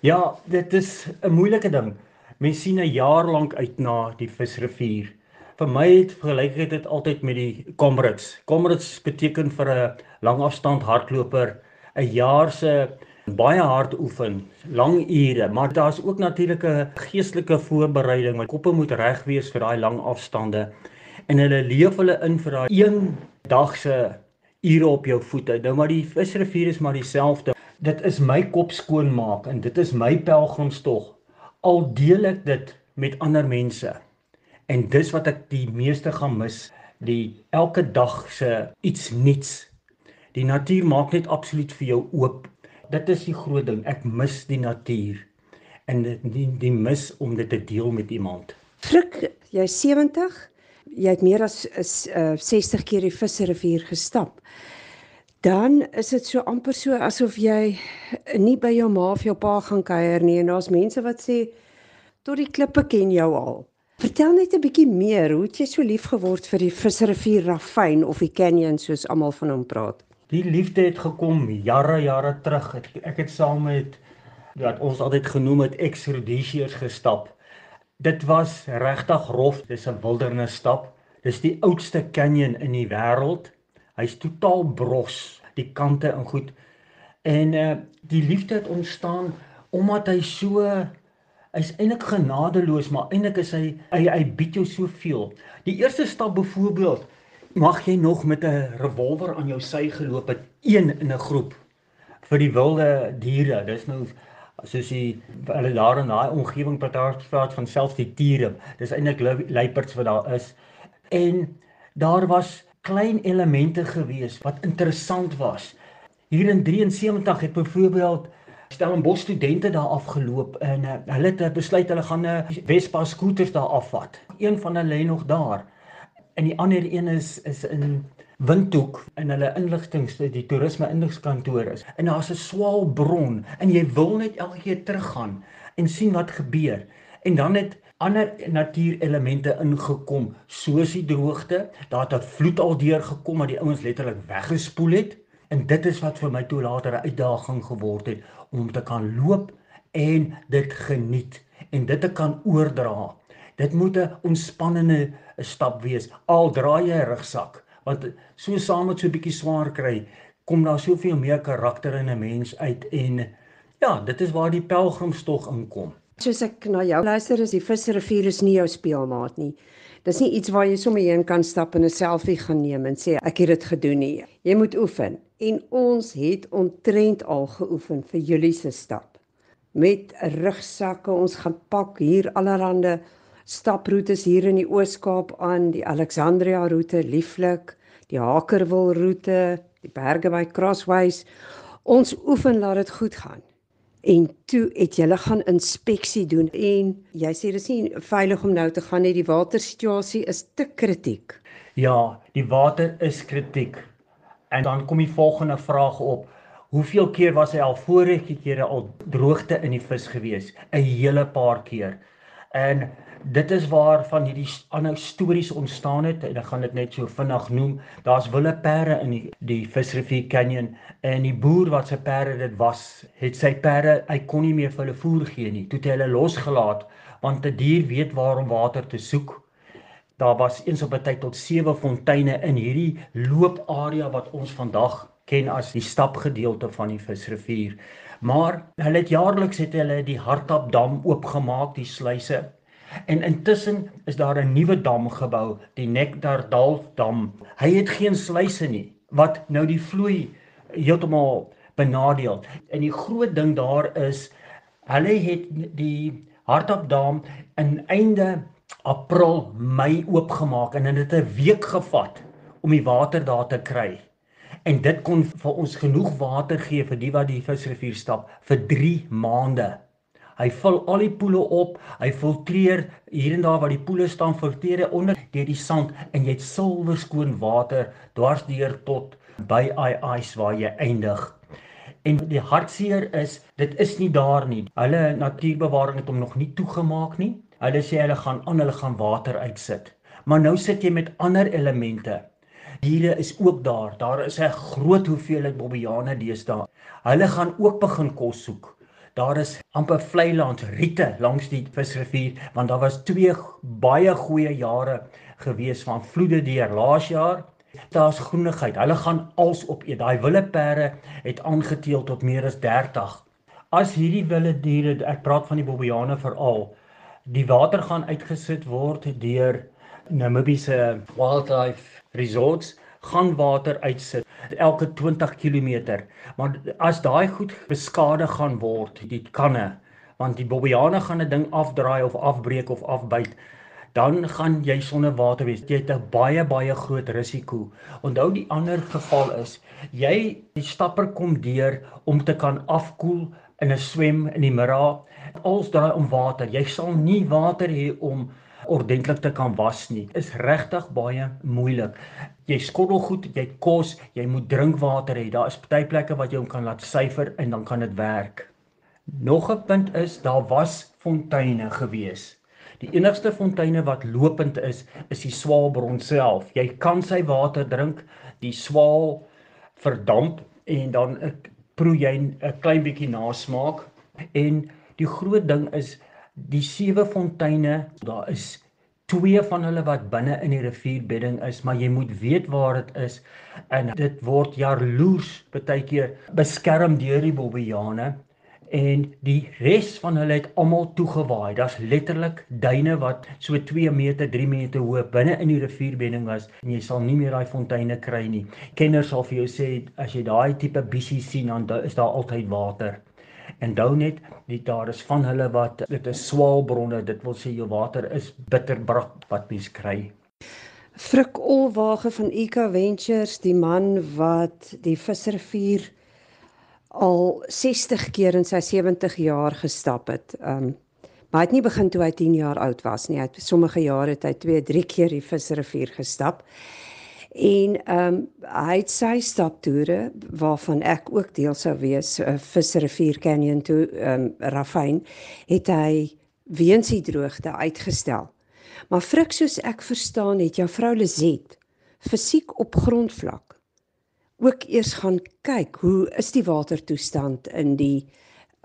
Ja, dit is 'n moeilike ding. Mense sien 'n jaar lank uit na die visrivier. Vir my het vergelykheid dit altyd met die Comrades. Comrades beteken vir 'n langafstand hardloper 'n jaar se baie hard oefen, lang ure, maar daar's ook natuurlik 'n geestelike voorbereiding. My koppe moet reg wees vir daai lang afstande en hulle leef hulle in vir daai een dag se ure op jou voete. Nou maar die visrivier is maar dieselfde. Dit is my kop skoonmaak en dit is my pelgrimstog. Al deel ek dit met ander mense. En dis wat ek die meeste gaan mis, die elke dag se iets nuuts. Die natuur maak net absoluut vir jou oop. Dit is die groot ding. Ek mis die natuur en die die mis om dit te deel met iemand. Frik, jy's 70. Jy het meer as is uh, 60 keer die Visserivier gestap. Dan is dit so amper so asof jy nie by jou ma of jou pa gaan kuier nie en daar's mense wat sê tot die klippe ken jou al. Vertel net 'n bietjie meer, hoe het jy so lief geword vir die Visserivier Ravyn of die canyon soos almal van hom praat? Die liefde het gekom jare jare terug. Ek, ek het saam met wat ons altyd genoem het Exodus gestap. Dit was regtig rof, dis 'n wildernis stap. Dis die oudste canyon in die wêreld. Hy's totaal bros, die kante en goed. En uh die liefde het ontstaan omdat hy so hy's eintlik genadeloos, maar eintlik is hy hy hy bied jou soveel. Die eerste stap byvoorbeeld mag jy nog met 'n revolver aan jou sy geloop het, een in 'n groep vir die wilde diere. Dis nou soos die hulle daar in daai omgewing praat van selfs die tiere. Dis eintlik luiperds wat daar is. En daar was klein elemente gewees wat interessant was. Hier in 73 het byvoorbeeld Stellenbosch studente daar afgeloop en uh, hulle het besluit hulle gaan 'n uh, Vespa skooters daar afvat. Een van hulle lê nog daar. En die ander een is is in Windhoek in hulle inligtings die toerisme inligtingkantoor is. En daar's 'n swaal bron en jy wil net elke keer teruggaan en sien wat gebeur. En dan het ander natuurelemente ingekom soos die droogte. Daar het 'n vloed al deur gekom wat die ouens letterlik weggespoel het. En dit is wat vir my toe later 'n uitdaging geword het om te kan loop en dit geniet en dit te kan oordra. Dit moet 'n ontspannende stap wees. Al draai jy 'n rugsak, want so saam met so 'n bietjie swaar kry, kom daar soveel meer karakter in 'n mens uit en ja, dit is waar die pelgrimstog inkom. Soos ek na jou luister is die Visserivier is nie jou speelmaat nie. Dis nie iets waar jy sommer heen kan stap en 'n selfie gaan neem en sê ek het dit gedoen nie. Jy moet oefen en ons het ontrent al geoefen vir julle se stap. Met rugsakke, ons gaan pak hier allerhande staproetes hier in die Oos-Kaap aan, die Alexandria roete lieflik, die Hakerwil roete, die berge by Crossways. Ons oefen laat dit goed gaan. En toe het julle gaan inspeksie doen en jy sê dis nie veilig om nou te gaan nie, die watersituasie is te kritiek. Ja, die water is kritiek. En dan kom die volgende vraag op. Hoeveel keer was hy al vorige kere al droogte in die vis gewees? 'n Hele paar keer. En dit is waar van hierdie ander stories ontstaan het en ek gaan dit net so vinnig noem. Daar's wille perde in die die Visrivier Canyon en die boer wat sy perde dit was, het sy perde, hy kon nie meer vir hulle voer gee nie. Toe het hy hulle losgelaat want 'n die dier weet waar om water te soek. Daar was eens op 'n tyd tot 7 fonteine in hierdie looparea wat ons vandag ken as die stapgedeelte van die Visrivier. Maar hulle het jaarliks het hulle die Hartap dam oopgemaak, die sluise. En intussen is daar 'n nuwe dam gebou, die Nekdardal dam. Hy het geen sluise nie wat nou die vloei heeltemal benadeel. En die groot ding daar is hulle het die Hartap dam in einde April, Mei oopgemaak en dit het 'n week gevat om die water daar te kry en dit kon vir ons genoeg water gee vir die wat die visrivier stap vir 3 maande. Hy vul al die poele op, hy filtreer hier en daar waar die poele staan, filtreer onder deur die sand en jy het silwerskoon water dwars deur tot by ai ice waar jy eindig. En die hartseer is, dit is nie daar nie. Hulle natuurbewaring het hom nog nie toegemaak nie. Hulle sê hulle gaan aan hulle gaan water uitsit. Maar nou sit jy met ander elemente diere is ook daar. Daar is 'n groot hoeveelheid bobbejane deesdae. Hulle gaan ook begin kos soek. Daar is amper vlei langs riete langs die visrivier want daar was twee baie goeie jare gewees van vloede deur laas jaar. Daar's groenigheid. Hulle gaan als op eet. Daai wilde perde het aangeteel tot meer as 30. As hierdie wilde diere, ek praat van die bobbejane veral, die water gaan uitgesit word deur Namibiese Wildlife Resorts gaan water uitsit elke 20 km. Maar as daai goed beskadig gaan word, die kanne, want die bobbejane gaan 'n ding afdraai of afbreek of afbyt, dan gaan jy sonder water wees. Jy het 'n baie baie groot risiko. Onthou die ander geval is, jy die stapper kom deur om te kan afkoel in 'n swem in die middag. Als draai om water. Jy sal nie water hê om ordentlik te kan was nie. Is regtig baie moeilik. Jy skottel goed, jy kos, jy moet drinkwater hê. Daar is party plekke wat jy hom kan laat suiwer en dan kan dit werk. Nog 'n punt is daar was fonteine gewees. Die enigste fonteine wat lopend is, is die swaalbron self. Jy kan sy water drink, die swaal verdamp en dan proe jy 'n klein bietjie nasmaak en die groot ding is die sewe fonteine, daar is twee van hulle wat binne in die rivierbedding is, maar jy moet weet waar dit is en dit word jaloers baie keer beskerm deur die bobbejane en die res van hulle het almal toegewaai. Daar's letterlik duine wat so 2 meter, 3 meter hoog binne in die rivierbedding was en jy sal nie meer daai fonteine kry nie. Kenners sal vir jou sê as jy daai tipe bisie sien dan is daar altyd water. En dou net, dit daar is van hulle wat dit is swaalbronne, dit wil sê jou water is bitterbrak wat mens kry. Frik Olwage van Eco Ventures, die man wat die visrivier al 60 keer in sy 70 jaar gestap het. Um maar het nie begin toe hy 10 jaar oud was nie. Hy het sommige jare het hy 2, 3 keer die visrivier gestap. En um hy het sy staptoere waarvan ek ook deel sou wees, uh, Visrivier Canyon toe um Rafyn, het hy weens die droogte uitgestel. Maar frik soos ek verstaan het jou vrou Lizet fisiek op grondvlak ook eers gaan kyk hoe is die watertoestand in die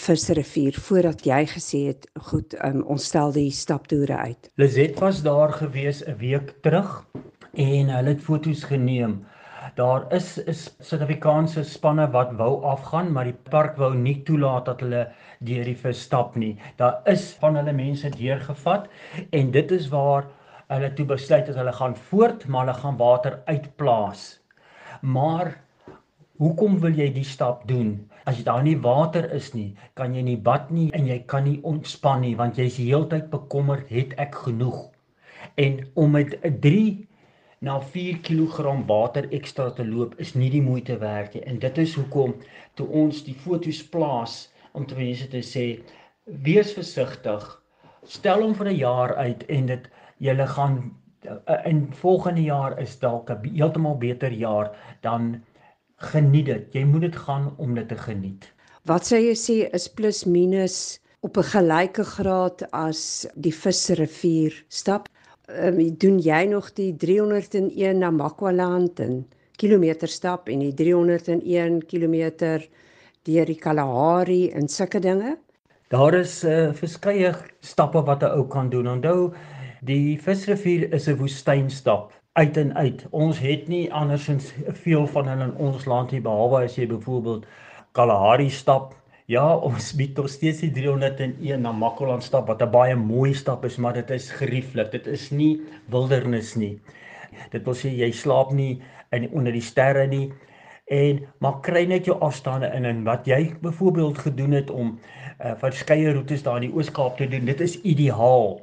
visrivier voordat jy gesê het goed um, ons stel die staptoere uit. Lizet was daar gewees 'n week terug en hulle het foto's geneem. Daar is is Suid-Afrikaanse spanne wat wou afgaan, maar die park wou nie toelaat dat hulle deur die vis stap nie. Daar is van hulle mense deurgevat en dit is waar hulle toe besluit het hulle gaan voort, maar hulle gaan water uitplaas. Maar Hoekom wil jy die stap doen? As jy daar nie water is nie, kan jy nie bad nie en jy kan nie ontspan nie want jy's heeltyd bekommerd, het ek genoeg? En om met 'n 3 na 4 kg water ekstra te loop is nie die moeite werd nie. En dit is hoekom toe ons die foto's plaas om te mense te sê wees versigtig. Stel hom vir 'n jaar uit en dit julle gaan in volgende jaar is dalk 'n heeltemal beter jaar dan geniet dit. Jy moet dit gaan om dit te geniet. Wat sou jy sê is plus minus op 'n gelyke graad as die visrivier stap? Ehm um, doen jy nog die 301 na Makwaland en kilometer stap en die 301 km deur die Kalahari en sulke dinge? Daar is uh, verskeie stappe wat 'n ou kan doen. Onthou, die visrivier is 'n woestynstap uit en uit. Ons het nie andersins veel van hulle in ons land nie behalwe as jy byvoorbeeld Kalahari stap. Ja, ons bied nog steeds die 301 na Makwaland stap wat 'n baie mooi stap is, maar dit is gerieflik. Dit is nie wildernis nie. Dit wil sê jy slaap nie in onder die sterre nie en maar kry net jou afstande in en wat jy byvoorbeeld gedoen het om uh, verskeie roetes daar in die Oos-Kaap te doen. Dit is ideaal.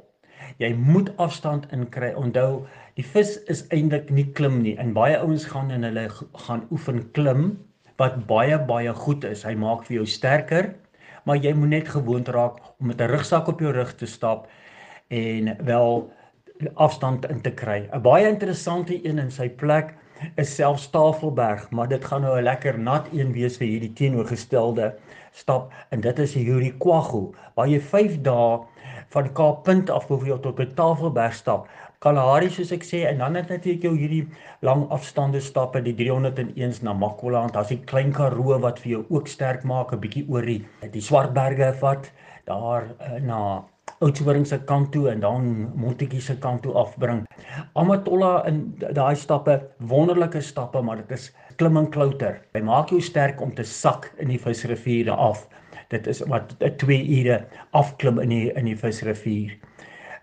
Jy moet afstand inkry. Onthou, Die vis is eintlik nie klim nie. En baie ouens gaan en hulle gaan oefen klim wat baie baie goed is. Hy maak vir jou sterker, maar jy moet net gewoond raak om met 'n rugsak op jou rug te stap en wel afstand in te kry. 'n Baie interessante een in sy plek is selfs Tafelberg, maar dit gaan nou 'n lekker nat een wees vir hierdie teenoorgestelde stap en dit is die Yurikwagu waar jy 5 dae van Kaappunt af byvoorbeeld tot by Tafelberg stap. Kalahari soos ek sê en dan het natuurlik jou hierdie lang afstande stappe die 301s na Makwa en daar's die Klein Karoo wat vir jou ook sterk maak 'n bietjie oor die die Swartberge vat daar uh, na Oudtshoorn se kant toe en dan Montetjie se kant toe afbring. Amatolla in daai stappe, wonderlike stappe, maar dit is klim en klouter. Hy maak jou sterk om te sak in die visriviere af. Dit is wat 2 ure afklim in die in die visrivier.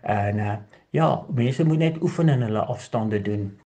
En uh, ja, mense moet net oefen en hulle afstande doen.